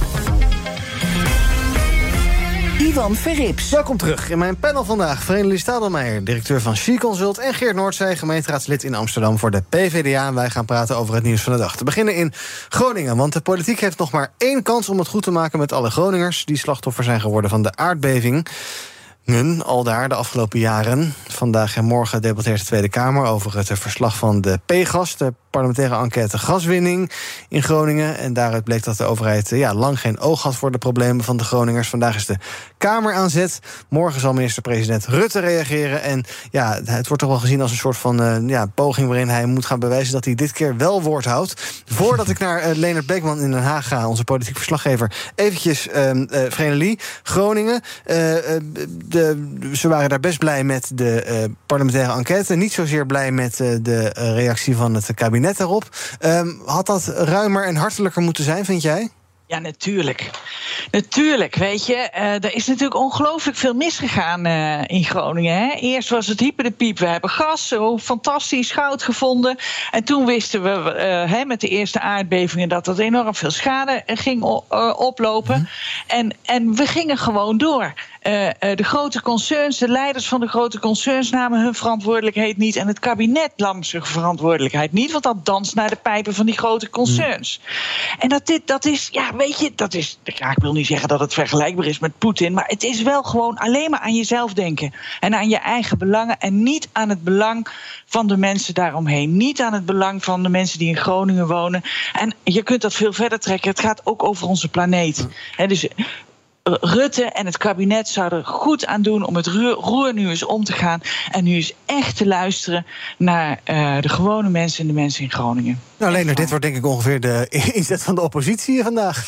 Ivan Verrips. Welkom terug in mijn panel vandaag. Verenigde Stadelmeijer, directeur van She Consult... en Geert Noordzij, gemeenteraadslid in Amsterdam voor de PvdA. Wij gaan praten over het nieuws van de dag. Te beginnen in Groningen, want de politiek heeft nog maar één kans... om het goed te maken met alle Groningers... die slachtoffer zijn geworden van de aardbeving. Al daar de afgelopen jaren. Vandaag en morgen debatteert de Tweede Kamer over het verslag van de PGAS, de parlementaire enquête gaswinning in Groningen. En daaruit bleek dat de overheid eh, ja, lang geen oog had voor de problemen van de Groningers. Vandaag is de Kamer aan zet. Morgen zal minister-president Rutte reageren. En ja, het wordt toch wel gezien als een soort van eh, ja, poging waarin hij moet gaan bewijzen dat hij dit keer wel woord houdt. Voordat ik naar uh, Leonard Beekman in Den Haag ga, onze politiek verslaggever, eventjes uh, Groningen. De, ze waren daar best blij met de parlementaire enquête. Niet zozeer blij met de reactie van het kabinet daarop. Um, had dat ruimer en hartelijker moeten zijn, vind jij? Ja, natuurlijk. Natuurlijk, weet je. Uh, er is natuurlijk ongelooflijk veel misgegaan uh, in Groningen. Hè? Eerst was het hyper de piep, we hebben gas, zo fantastisch goud gevonden. En toen wisten we uh, hè, met de eerste aardbevingen dat dat enorm veel schade ging oplopen. Mm. En, en we gingen gewoon door. De grote concerns, de leiders van de grote concerns namen hun verantwoordelijkheid niet. En het kabinet nam zijn verantwoordelijkheid niet, want dat danst naar de pijpen van die grote concerns. Mm. En dat, dit, dat is, ja, weet je, dat is. Ja, ik wil niet zeggen dat het vergelijkbaar is met Poetin. Maar het is wel gewoon alleen maar aan jezelf denken. En aan je eigen belangen. En niet aan het belang van de mensen daaromheen. Niet aan het belang van de mensen die in Groningen wonen. En je kunt dat veel verder trekken. Het gaat ook over onze planeet. He, dus Rutte en het kabinet zouden er goed aan doen om het roer nu eens om te gaan. En nu eens echt te luisteren naar uh, de gewone mensen en de mensen in Groningen. Nou, Leonard, dit wordt denk ik ongeveer de inzet van de oppositie vandaag.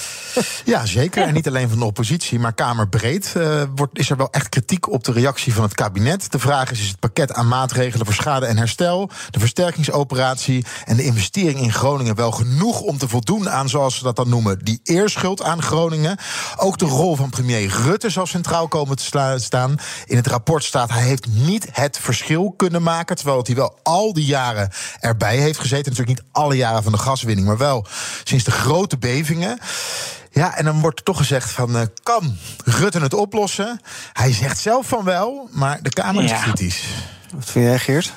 Ja, zeker. Ja. En niet alleen van de oppositie, maar Kamerbreed uh, wordt, is er wel echt kritiek op de reactie van het kabinet. De vraag is: is het pakket aan maatregelen voor schade en herstel, de versterkingsoperatie en de investering in Groningen wel genoeg om te voldoen aan, zoals ze dat dan noemen, die eerschuld aan Groningen? Ook de rol van premier Rutte zal centraal komen te staan. In het rapport staat hij heeft niet het verschil kunnen maken. Terwijl hij wel al die jaren erbij heeft gezeten. Natuurlijk niet alle jaren van de gaswinning, maar wel sinds de grote bevingen. Ja, en dan wordt er toch gezegd van, eh, kan Rutte het oplossen? Hij zegt zelf van wel, maar de Kamer is Ja. kritisch. Wat vind jij, Geert?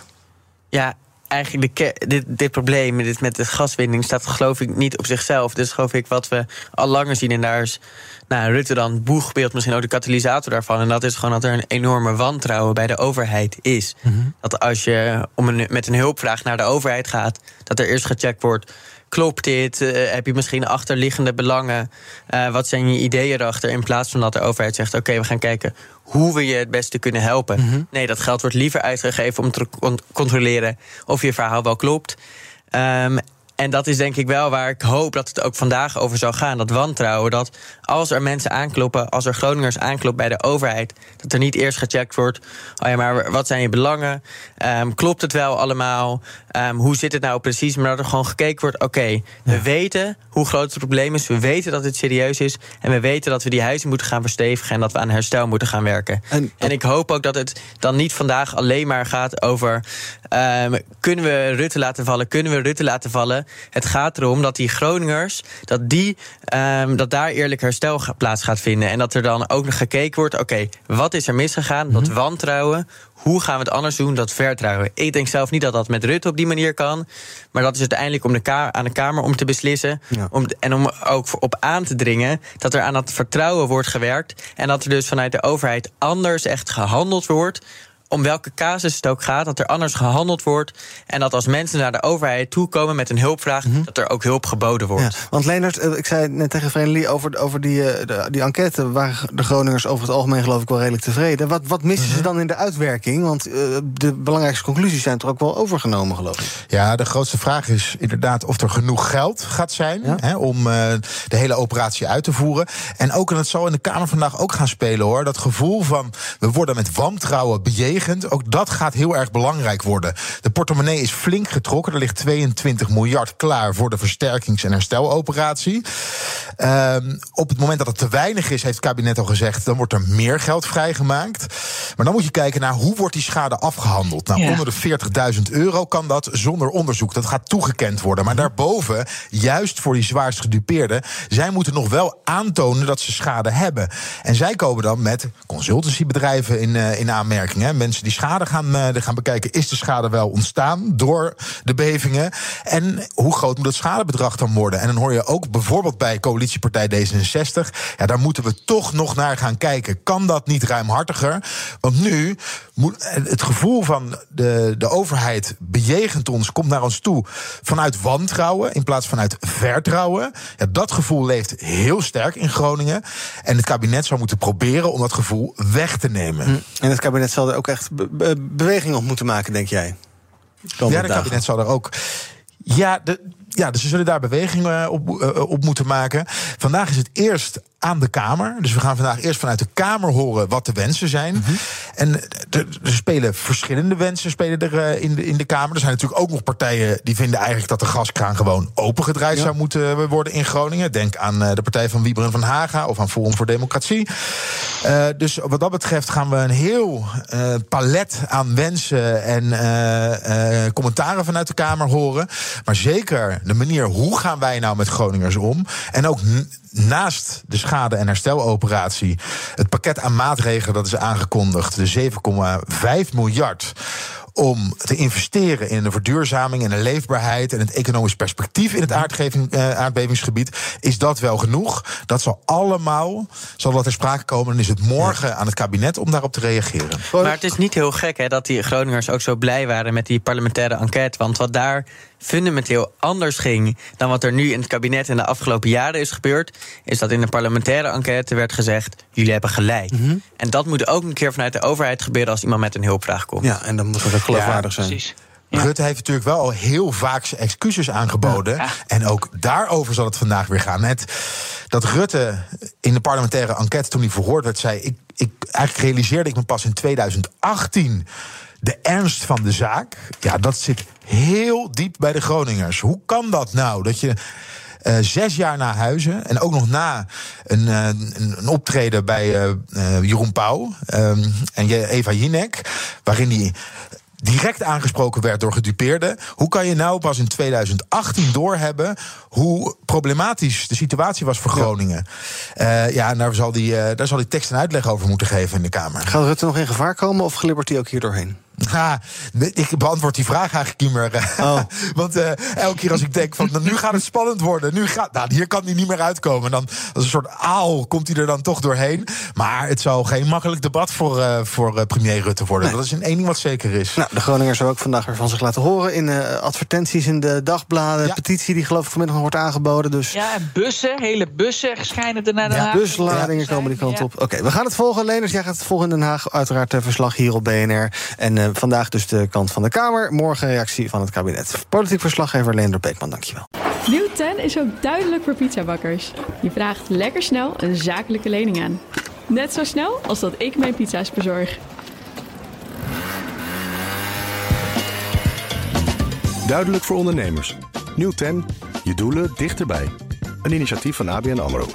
Ja, eigenlijk de dit, dit probleem dit met de gaswinning staat geloof ik niet op zichzelf. Dus geloof ik wat we al langer zien. En daar is nou, Rutte dan boegbeeld misschien ook de katalysator daarvan. En dat is gewoon dat er een enorme wantrouwen bij de overheid is. Dat als je om een, met een hulpvraag naar de overheid gaat, dat er eerst gecheckt wordt. Klopt dit? Eh, heb je misschien achterliggende belangen? Eh, wat zijn je ideeën erachter? In plaats van dat de overheid zegt: Oké, we gaan kijken hoe we je het beste kunnen helpen. Nee, dat geld wordt liever uitgegeven om te con- controleren of je verhaal wel klopt. Ehm, en dat is denk ik wel waar ik hoop dat het ook vandaag over zou gaan. Dat wantrouwen. Dat als er mensen aankloppen, als er Groningers aankloppen bij de overheid, dat er niet eerst gecheckt wordt. Oh ja, maar wat zijn je belangen? Ehm, klopt het wel allemaal? Ehm, hoe zit het nou precies? Maar dat er gewoon gekeken wordt. Oké, we weten hoe groot het probleem is. We weten dat het serieus is. En we weten dat we die huizen moeten gaan verstevigen. En dat we aan herstel moeten gaan werken. En, ik hoop ook dat het dan niet vandaag alleen maar gaat over. ehm, kunnen we Rutte laten vallen? Kunnen we Rutte laten vallen? Het gaat erom dat die Groningers. dat, die, dat daar eerlijk herstel plaats gaat vinden. En dat er dan ook nog gekeken wordt. Oké, wat is er misgegaan? Dat wantrouwen. Hoe gaan we het anders doen? Dat vertrouwen. Ik denk zelf niet dat dat met Rutte op die manier kan. Maar dat is uiteindelijk om de ka- aan de Kamer om te beslissen. Om, en om ook op aan te dringen dat er aan dat vertrouwen wordt gewerkt. En dat er dus vanuit de overheid anders echt gehandeld wordt. Om welke casus het ook gaat, dat er anders gehandeld wordt. En dat als mensen naar de overheid toekomen met een hulpvraag, dat er ook hulp geboden wordt. Ja, want Leonard, eh, ik zei net tegen Vreemdelie over, over die, eh, de, die enquête... waren de Groningers over het algemeen geloof ik wel redelijk tevreden. Wat, wat missen ze dan in de uitwerking? Want eh, de belangrijkste conclusies zijn toch ook wel overgenomen, geloof ik. Ja, de grootste vraag is inderdaad of er genoeg geld gaat zijn hè, om eh, de hele operatie uit te voeren. En ook, en dat zal in de Kamer vandaag ook gaan spelen hoor, dat gevoel van we worden met wantrouwen bejegend. Ook dat gaat heel erg belangrijk worden. De portemonnee is flink getrokken. Er ligt 22 miljard klaar voor de versterkings- en hersteloperatie. Ehm, op het moment dat het te weinig is, heeft het kabinet al gezegd, dan wordt er meer geld vrijgemaakt. Maar dan moet je kijken naar hoe wordt die schade afgehandeld. Nou, Ja. onder de 40.000 euro kan dat zonder onderzoek. Dat gaat toegekend worden. Maar daarboven, juist voor die zwaarst gedupeerden, zij moeten nog wel aantonen dat ze schade hebben. En zij komen dan met consultancybedrijven in, eh, in aanmerking. Hè. Die schade gaan, eh, gaan bekijken. Is de schade wel ontstaan door de bevingen? En hoe groot moet het schadebedrag dan worden? En dan hoor je ook bijvoorbeeld bij coalitiepartij D66. Ja, daar moeten we toch nog naar gaan kijken. Kan dat niet ruimhartiger? Want nu moet het gevoel van de, de overheid bejegent ons, komt naar ons toe vanuit wantrouwen in plaats van uit vertrouwen. Ja, dat gevoel leeft heel sterk in Groningen. En het kabinet zou moeten proberen om dat gevoel weg te nemen. En het kabinet zal er ook echt be- be- beweging op moeten maken, denk jij? Ja, het kabinet zal er ook. Ja, de, ja, dus ze zullen daar beweging eh, op, eh, op moeten maken. Vandaag is het eerst aan de Kamer. Dus we gaan vandaag eerst vanuit de Kamer horen wat de wensen zijn. En er, spelen verschillende wensen spelen er, eh, in, de, in de Kamer. Er zijn natuurlijk ook nog partijen die vinden eigenlijk dat de gaskraan gewoon opengedraaid zou moeten worden in Groningen. Denk aan eh, de partij van Wieberen van Haga of aan Forum voor Democratie. Eh, dus wat dat betreft gaan we een heel eh, palet aan wensen en eh, eh, commentaren vanuit de Kamer horen. Maar zeker de manier hoe gaan wij nou met Groningers om. En ook naast de schade- en hersteloperatie, het pakket aan maatregelen dat is aangekondigd, de 7,5 miljard om te investeren in de verduurzaming en de leefbaarheid en het economisch perspectief in het aardgeving, eh, aardbevingsgebied, is dat wel genoeg? Dat zal allemaal, zal dat ter sprake komen en is het morgen aan het kabinet om daarop te reageren. Maar het is niet heel gek hè, dat die Groningers ook zo blij waren met die parlementaire enquête. Want wat daar fundamenteel anders ging dan wat er nu in het kabinet in de afgelopen jaren is gebeurd, is dat in de parlementaire enquête werd gezegd: jullie hebben gelijk. En dat moet ook een keer vanuit de overheid gebeuren als iemand met een hulpvraag komt. Ja, en dan moet dat ook geloofwaardig zijn. Precies. Rutte heeft natuurlijk wel al heel vaak zijn excuses aangeboden. En ook daarover zal het vandaag weer gaan. Net dat Rutte in de parlementaire enquête, toen hij verhoord werd, zei: ik, ik, Eigenlijk realiseerde ik me pas in 2018 de ernst van de zaak. Ja, dat zit heel diep bij de Groningers. Hoe kan dat nou? Dat je eh, zes jaar na Huizen. En ook nog na een, eh, een, optreden bij eh, Jeroen Pauw ehm, en Eva Jinek. Waarin hij direct aangesproken werd door gedupeerden. Hoe kan je nou pas in 2018 doorhebben hoe problematisch de situatie was voor Groningen? Ja, ja daar zal die, daar zal die tekst een uitleg over moeten geven in de Kamer. Gaat Rutte nog in gevaar komen of glibbert hij ook hier doorheen? Ha, ik beantwoord die vraag eigenlijk niet meer. eh, Want eh, elke keer als ik denk van nou, nu gaat het spannend worden, nu gaat, nou, hier kan hij niet meer uitkomen. Dan als een soort aal komt hij er dan toch doorheen. Maar het zou geen makkelijk debat voor, eh, voor eh, premier Rutte worden. Dat is een één ding wat zeker is. Nou, de Groningers hebben ook vandaag weer van zich laten horen in eh, advertenties in de dagbladen. Petitie die geloof ik vanmiddag nog wordt aangeboden. Dus Ja, en bussen, hele bussen schijnen er naar Den Ja, Haag. busladingen komen die kant Ja. op. Oké, we gaan het volgen. Leners, jij gaat het volgen in Den Haag. Uiteraard verslag hier op BNR. En eh, vandaag dus de kant van de Kamer. Morgen reactie van het kabinet. Politiek verslaggever Leender Beekman, dankjewel. Nieuw 10 is ook duidelijk voor pizzabakkers. Je vraagt lekker snel een zakelijke lening aan. Net zo snel als dat ik mijn pizza's bezorg. Duidelijk voor ondernemers. Nieuw 10. Je doelen dichterbij. Een initiatief van ABN AMRO.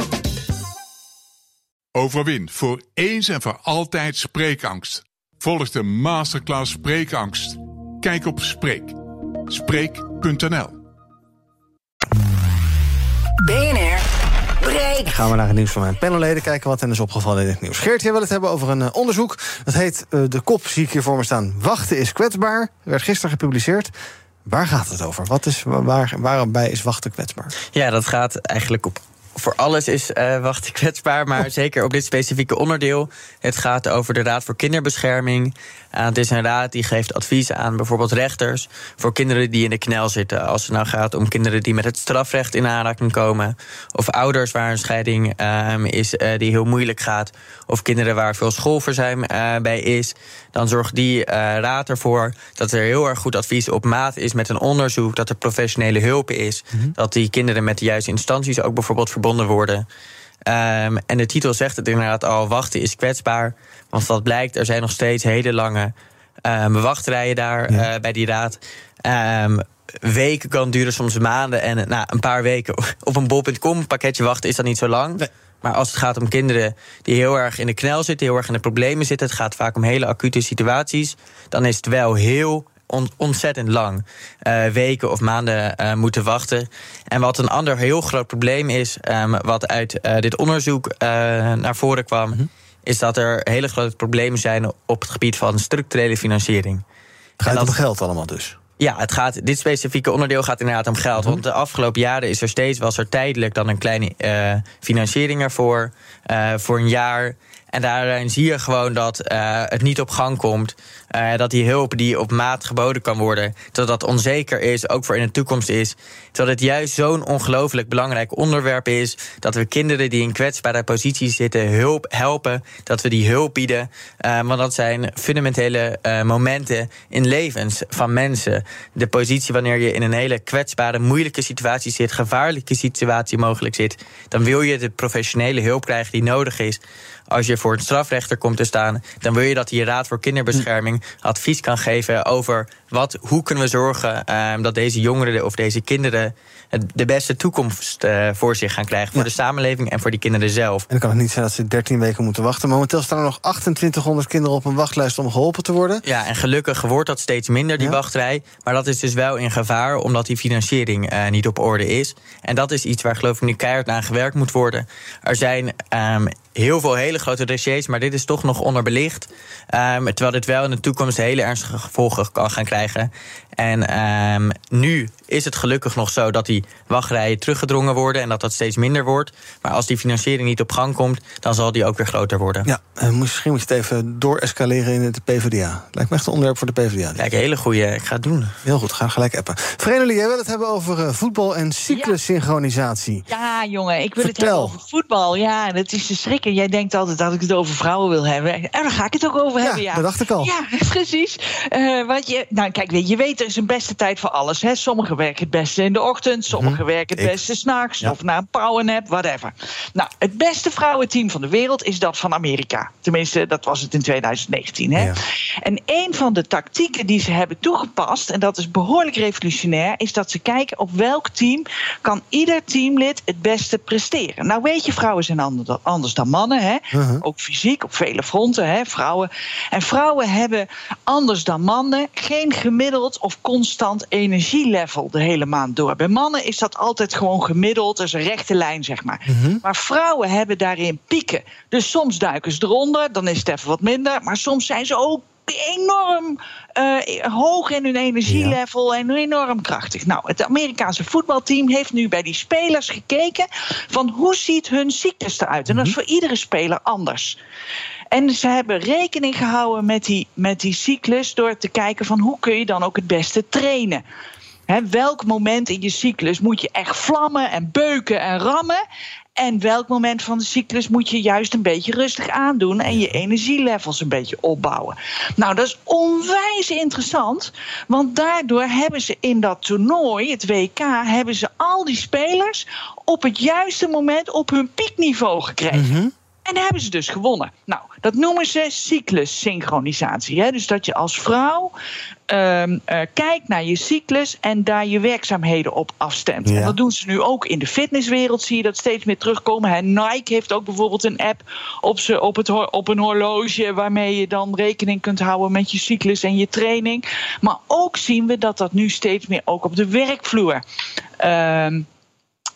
Overwin voor eens en voor altijd spreekangst. Volg de masterclass Spreekangst. Kijk op Spreek. Spreek.nl BNR breekt. Gaan we naar het nieuws van mijn panelleden. Kijken wat hen is opgevallen in het nieuws. Geert, jij wil het hebben over een eh, onderzoek. Dat heet, eh, de kop zie ik hier voor me staan. Wachten is kwetsbaar. Werd gisteren gepubliceerd. Waar gaat het over? Wat is, waar, waarbij is wachten kwetsbaar? Ja, dat gaat eigenlijk op. Voor alles is eh wacht kwetsbaar, maar zeker op dit specifieke onderdeel. Het gaat over de Raad voor Kinderbescherming. Eh, het is een raad die geeft advies aan bijvoorbeeld rechters voor kinderen die in de knel zitten. Als het nou gaat om kinderen die met het strafrecht in aanraking komen, of ouders waar een scheiding ehm, is eh, die heel moeilijk gaat, of kinderen waar veel schoolverzuim bij is, dan zorgt die eh, raad ervoor dat er heel erg goed advies op maat is met een onderzoek, dat er professionele hulp is, dat die kinderen met de juiste instanties ook bijvoorbeeld verbonden worden. Ehm, en de titel zegt het inderdaad al: wachten is kwetsbaar. Want wat blijkt, er zijn nog steeds hele lange ehm, wachtrijen daar eh, bij die raad. Ehm, weken kan duren, soms maanden. En nou, een paar weken op een bol.com pakketje wachten is dat niet zo lang. Maar als het gaat om kinderen die heel erg in de knel zitten, heel erg in de problemen zitten, het gaat vaak om hele acute situaties, dan is het wel heel on- ontzettend lang. eh, weken of maanden eh, moeten wachten. En wat een ander heel groot probleem is, ehm, wat uit eh, dit onderzoek naar voren kwam, is dat er hele grote problemen zijn op het gebied van structurele financiering. Het gaat om geld allemaal dus. Ja, het gaat, dit specifieke onderdeel gaat inderdaad om geld. Want de afgelopen jaren is er steeds, was er tijdelijk dan een kleine eh, financiering ervoor. eh, voor een jaar. En daarin zie je gewoon dat eh, het niet op gang komt. eh, dat die hulp die op maat geboden kan worden, dat dat onzeker is, ook voor in de toekomst is. Dat het juist zo'n ongelooflijk belangrijk onderwerp is. Dat we kinderen die in kwetsbare posities zitten hulp helpen. Dat we die hulp bieden. Eh, want dat zijn fundamentele momenten in levens van mensen. De positie wanneer je in een hele kwetsbare, moeilijke situatie zit, gevaarlijke situatie mogelijk zit. Dan wil je de professionele hulp krijgen die nodig is. Als je voor een strafrechter komt te staan, dan wil je dat die Raad voor Kinderbescherming advies kan geven over wat, hoe kunnen we zorgen ehm, dat deze jongeren of deze kinderen de beste toekomst eh, voor zich gaan krijgen. Voor de samenleving en voor die kinderen zelf. En dan kan het niet zijn dat ze 13 weken moeten wachten. Momenteel staan er nog 2800 kinderen op een wachtlijst om geholpen te worden. Ja, en gelukkig wordt dat steeds minder, die wachtrij. Maar dat is dus wel in gevaar, omdat die financiering eh, niet op orde is. En dat is iets waar geloof ik nu keihard aan gewerkt moet worden. Er zijn ehm, heel veel hele grote dossiers, maar dit is toch nog onderbelicht. Ehm, terwijl dit wel in de toekomst hele ernstige gevolgen kan gaan krijgen krijgen. En ehm, nu is het gelukkig nog zo dat die wachtrijen teruggedrongen worden en dat dat steeds minder wordt. Maar als die financiering niet op gang komt, dan zal die ook weer groter worden. Ja, en Eh, misschien moet je het even doorescaleren in de PvdA. Lijkt me echt een onderwerp voor de PvdA. Kijk, een hele goede. Ik ga het doen. Heel goed, ga gelijk appen. Vrenelie, jij wil het hebben over eh, voetbal en cyclussynchronisatie. Ja, jongen, ik wil het Vertel. hebben over voetbal. Ja, dat is te schrikken. Jij denkt altijd dat ik het over vrouwen wil hebben. En daar ga ik het ook over hebben, ja. dat dacht ik al. Ja, precies. Eh, wat je, nou, kijk, weet je weet, er is een beste tijd voor alles. Hè. Sommigen werken het beste in de ochtend, sommigen Mhm. werken het Ik. beste s'nachts, Ja. of na een powernap, whatever. Nou, het beste vrouwenteam van de wereld is dat van Amerika. Tenminste, dat was het in 2019. Hè? En een van de tactieken die ze hebben toegepast, en dat is behoorlijk revolutionair, is dat ze kijken op welk team kan ieder teamlid het beste presteren. Nou, weet je, vrouwen zijn ander- anders dan mannen, hè? Mhm. ook fysiek op vele fronten. Hè? Vrouwen. En vrouwen hebben anders dan mannen geen gemiddeld of constant energielevel de hele maand door. Bij mannen is dat altijd gewoon gemiddeld, dat is een rechte lijn, zeg maar. Maar vrouwen hebben daarin pieken. Dus soms duiken ze eronder, dan is het even wat minder. Maar soms zijn ze ook enorm eh, hoog in hun energielevel en enorm krachtig. Nou, het Amerikaanse voetbalteam heeft nu bij die spelers gekeken van hoe ziet hun cyclus eruit. En dat is voor iedere speler anders. En ze hebben rekening gehouden met die, met die cyclus door te kijken van hoe kun je dan ook het beste trainen. Welk moment in je cyclus moet je echt vlammen en beuken en rammen? En welk moment van de cyclus moet je juist een beetje rustig aandoen en je energielevels een beetje opbouwen? Nou, dat is onwijs interessant, want daardoor hebben ze in dat toernooi, het WK, hebben ze al die spelers op het juiste moment op hun piekniveau gekregen. En hebben ze dus gewonnen. Nou, dat noemen ze cyclussynchronisatie. Hè? Dus dat je als vrouw ehm, eh, kijkt naar je cyclus en daar je werkzaamheden op afstemt. Ja. En dat doen ze nu ook in de fitnesswereld. Zie je dat steeds meer terugkomen. Hè? Nike heeft ook bijvoorbeeld een app op, ze, op, het, op een horloge waarmee je dan rekening kunt houden met je cyclus en je training. Maar ook zien we dat dat nu steeds meer ook op de werkvloer. ehm,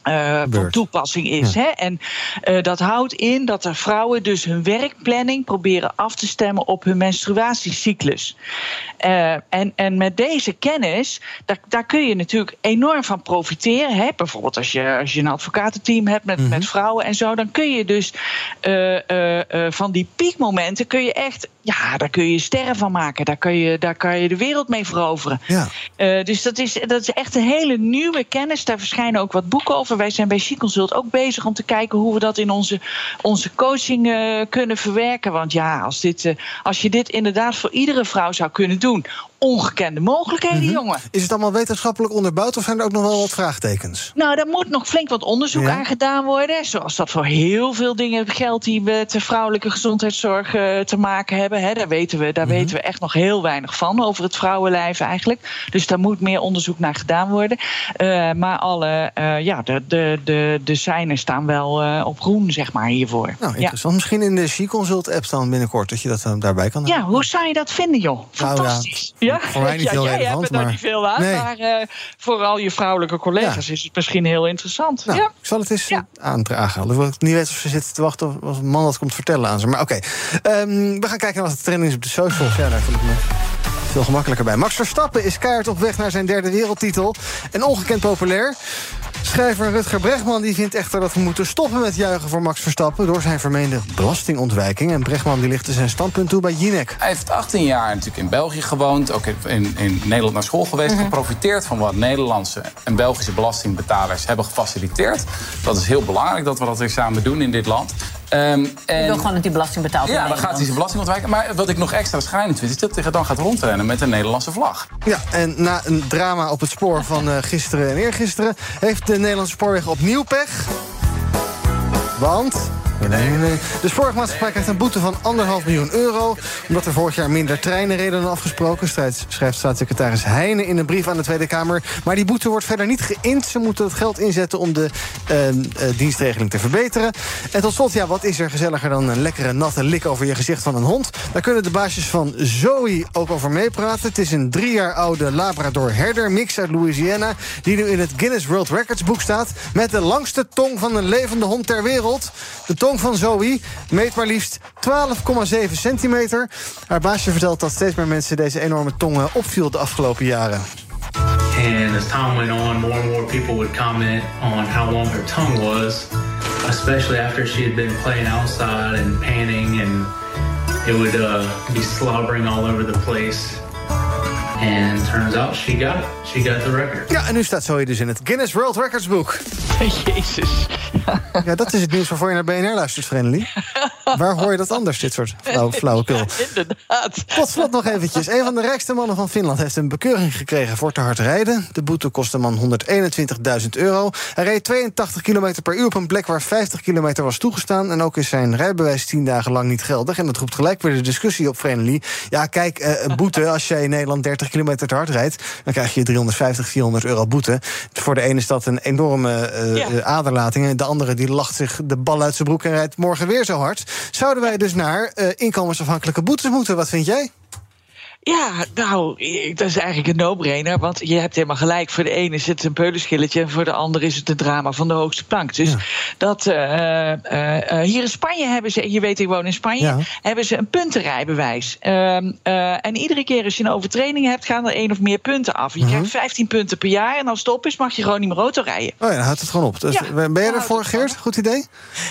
eh, van toepassing is. Hè? En eh, dat houdt in dat er vrouwen dus hun werkplanning proberen af te stemmen op hun menstruatiecyclus. Eh, en, en met deze kennis, daar, daar kun je natuurlijk enorm van profiteren. Hè? Bijvoorbeeld als je, als je een advocatenteam hebt met, met vrouwen en zo, dan kun je dus van die piekmomenten kun je echt, ja, daar kun je sterren van maken. Daar kun je, daar kan je de wereld mee veroveren. Ja. Eh, dus dat is, dat is echt een hele nieuwe kennis. Daar verschijnen ook wat boeken over. Wij zijn bij She Consult ook bezig om te kijken hoe we dat in onze, onze coaching eh, kunnen verwerken. Want ja, als, dit, eh, als je dit inderdaad voor iedere vrouw zou kunnen doen, ongekende mogelijkheden, jongen. Is het allemaal wetenschappelijk onderbouwd of zijn er ook nog wel wat vraagtekens? Nou, daar moet nog flink wat onderzoek Ja. aan gedaan worden. Zoals dat voor heel veel dingen geldt die met de vrouwelijke gezondheidszorg eh, te maken hebben. Hè, daar weten, we, daar weten we echt nog heel weinig van over het vrouwenlijf eigenlijk. Dus daar moet meer onderzoek naar gedaan worden. Eh, maar alle, eh, ja, de, de, de, de seinen staan wel eh, op groen, zeg maar, hiervoor. Nou, ja. interessant. Misschien in de She-Consult-app dan binnenkort dat je dat daarbij kan Ja, hoe zou je dat vinden, joh? Nou ja, Fantastisch. Ja, voor mij niet ja, heel jij relevant, hebt er maar- niet veel aan, Nee. maar eh, voor al je vrouwelijke collega's is het misschien heel interessant. Nou, ja. ik zal het eens aandragen. Alhoewel ik niet weet of ze zitten te wachten of een man dat komt vertellen aan ze. Maar oké, Ehm, we gaan kijken naar wat de trending is op de socials. Ja, daar voel ik me veel gemakkelijker bij. Max Verstappen is keihard op weg naar zijn derde wereldtitel. En ongekend populair. Schrijver Rutger Bregman die vindt echter dat we moeten stoppen met juichen voor Max Verstappen... door zijn vermeende belastingontwijking. En Bregman die lichtte zijn standpunt toe bij Jinek. Hij heeft 18 jaar natuurlijk in België gewoond, ook in, in Nederland naar school geweest. Geprofiteerd van wat Nederlandse en Belgische belastingbetalers hebben gefaciliteerd. Dat is heel belangrijk dat we dat weer samen doen in dit land. Ehm, Je en- wil gewoon dat die belasting betaalt ja, in dan gaat hij zijn belasting ontwijken. Maar wat ik nog extra schrijnend vind, is dat hij dan gaat rondrennen met een Nederlandse vlag. Ja, en na een drama op het spoor van eh, gisteren en eergisteren... heeft de Nederlandse spoorweg opnieuw pech. Want... Nee, nee. De spoorwegmaatschappij krijgt een boete van anderhalf miljoen euro... omdat er vorig jaar minder treinen reden dan afgesproken... schrijft, staatssecretaris Heijnen in een brief aan de Tweede Kamer. Maar die boete wordt verder niet geïnd. Ze moeten het geld inzetten om de eh, eh, dienstregeling te verbeteren. En tot slot, ja, wat is er gezelliger dan een lekkere natte lik over je gezicht van een hond? Daar kunnen de baasjes van Zoe ook over meepraten. Het is een drie jaar oude Labrador herder mix uit Louisiana... die nu in het Guinness World Records boek staat... met de langste tong van een levende hond ter wereld. De tong van Zoe meet maar liefst 12,7 centimeter. Haar baasje vertelt dat steeds meer mensen deze enorme tongen opviel de afgelopen jaren. And as time went on, more and more people would comment on how long her tongue was, especially after she had been playing outside and panning, and it would uh, be slobbering all over the place. And turns out she got it. She got the record. Ja, en nu staat Zoe dus in het Guinness World Records boek. Jezus. Ja, dat is het nieuws waarvoor je naar BNR luistert, Friendly. Waar hoor je dat anders, dit soort flauw, flauwekul? Inderdaad. Tot slot nog eventjes. Een van de rijkste mannen van Finland heeft een bekeuring gekregen voor te hard rijden. De boete kost de man 121.000 euro. Hij reed 82 km per uur op een plek waar 50 kilometer was toegestaan. En ook is zijn rijbewijs 10 dagen lang niet geldig. En dat roept gelijk weer de discussie op Friendly. Ja, kijk, eh, een boete als je in Nederland 30 kilometer te hard rijdt... dan krijg je 350, 400 euro boete. Voor de ene is dat een enorme Ja. eh, aderlating. En de andere die lacht zich de bal uit zijn broek en rijdt morgen weer zo hard. Zouden wij dus naar eh, inkomensafhankelijke boetes moeten? Wat vind jij? Ja, nou, dat is eigenlijk een no-brainer. Want je hebt helemaal gelijk. Voor de ene is het een peulenschilletje... en voor de ander is het een drama van de hoogste plank. Dus dat, eh, eh, eh, hier in Spanje hebben ze... je weet, ik woon in Spanje... Ja. hebben ze een puntenrijbewijs. Ehm, eh, en iedere keer als je een overtreding hebt... gaan er één of meer punten af. Je Mhm. krijgt 15 punten per jaar... en als het op is, mag je gewoon niet meer auto rijden. Oh ja, dan houdt het gewoon op. Dus, Ja, ben je dan ervoor, Geert? Goed idee?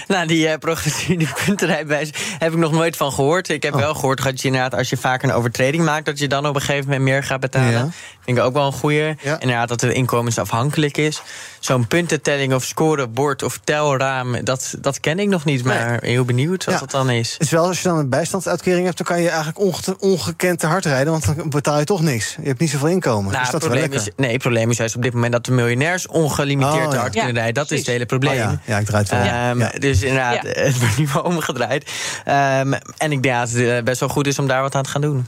Nou, die uh, progressieve puntenrijbewijs heb ik nog nooit van gehoord. Ik heb Oh. wel gehoord dat je inderdaad, als je vaak een overtreding maakt, dat je dan op een gegeven moment meer gaat betalen. Ja. Vind ik ook wel een goeie. Inderdaad, dat het inkomensafhankelijk is. Zo'n puntentelling of scorebord of telraam, dat, dat ken ik nog niet. Maar heel benieuwd wat Ja. dat dan is. Het is wel, als je dan een bijstandsuitkering hebt, dan kan je eigenlijk onge- ongekend te hard rijden, want dan betaal je toch niks. Je hebt niet zoveel inkomen. Nou, dus dat probleem lekker. is, nee, het probleem is juist op dit moment dat de miljonairs ongelimiteerd Oh, te ja. hard Ja, kunnen rijden. Dat is het hele probleem. Oh, ja. Ja, ik draai het wel. Ehm, Ja. Dus inderdaad, Ja. het wordt nu wel omgedraaid. Ehm, en ik denk dat het eh, best wel goed is om daar wat aan te gaan doen.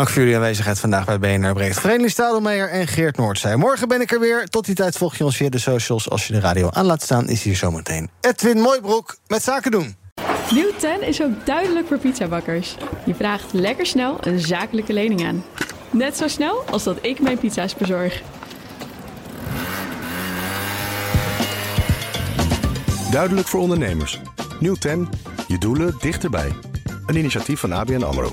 Dank voor jullie aanwezigheid vandaag bij BNR Breekt. Vereniging Stadelmeijer en Geert Noordzij. Morgen ben ik er weer. Tot die tijd volg je ons via de socials. Als je de radio aan laat staan, is hier zometeen Edwin Mooibroek met Zaken doen. Nieuw 10 is ook duidelijk voor pizzabakkers. Je vraagt lekker snel een zakelijke lening aan. Net zo snel als dat ik mijn pizza's bezorg. Duidelijk voor ondernemers. Nieuw 10. Je doelen dichterbij. Een initiatief van ABN AMRO.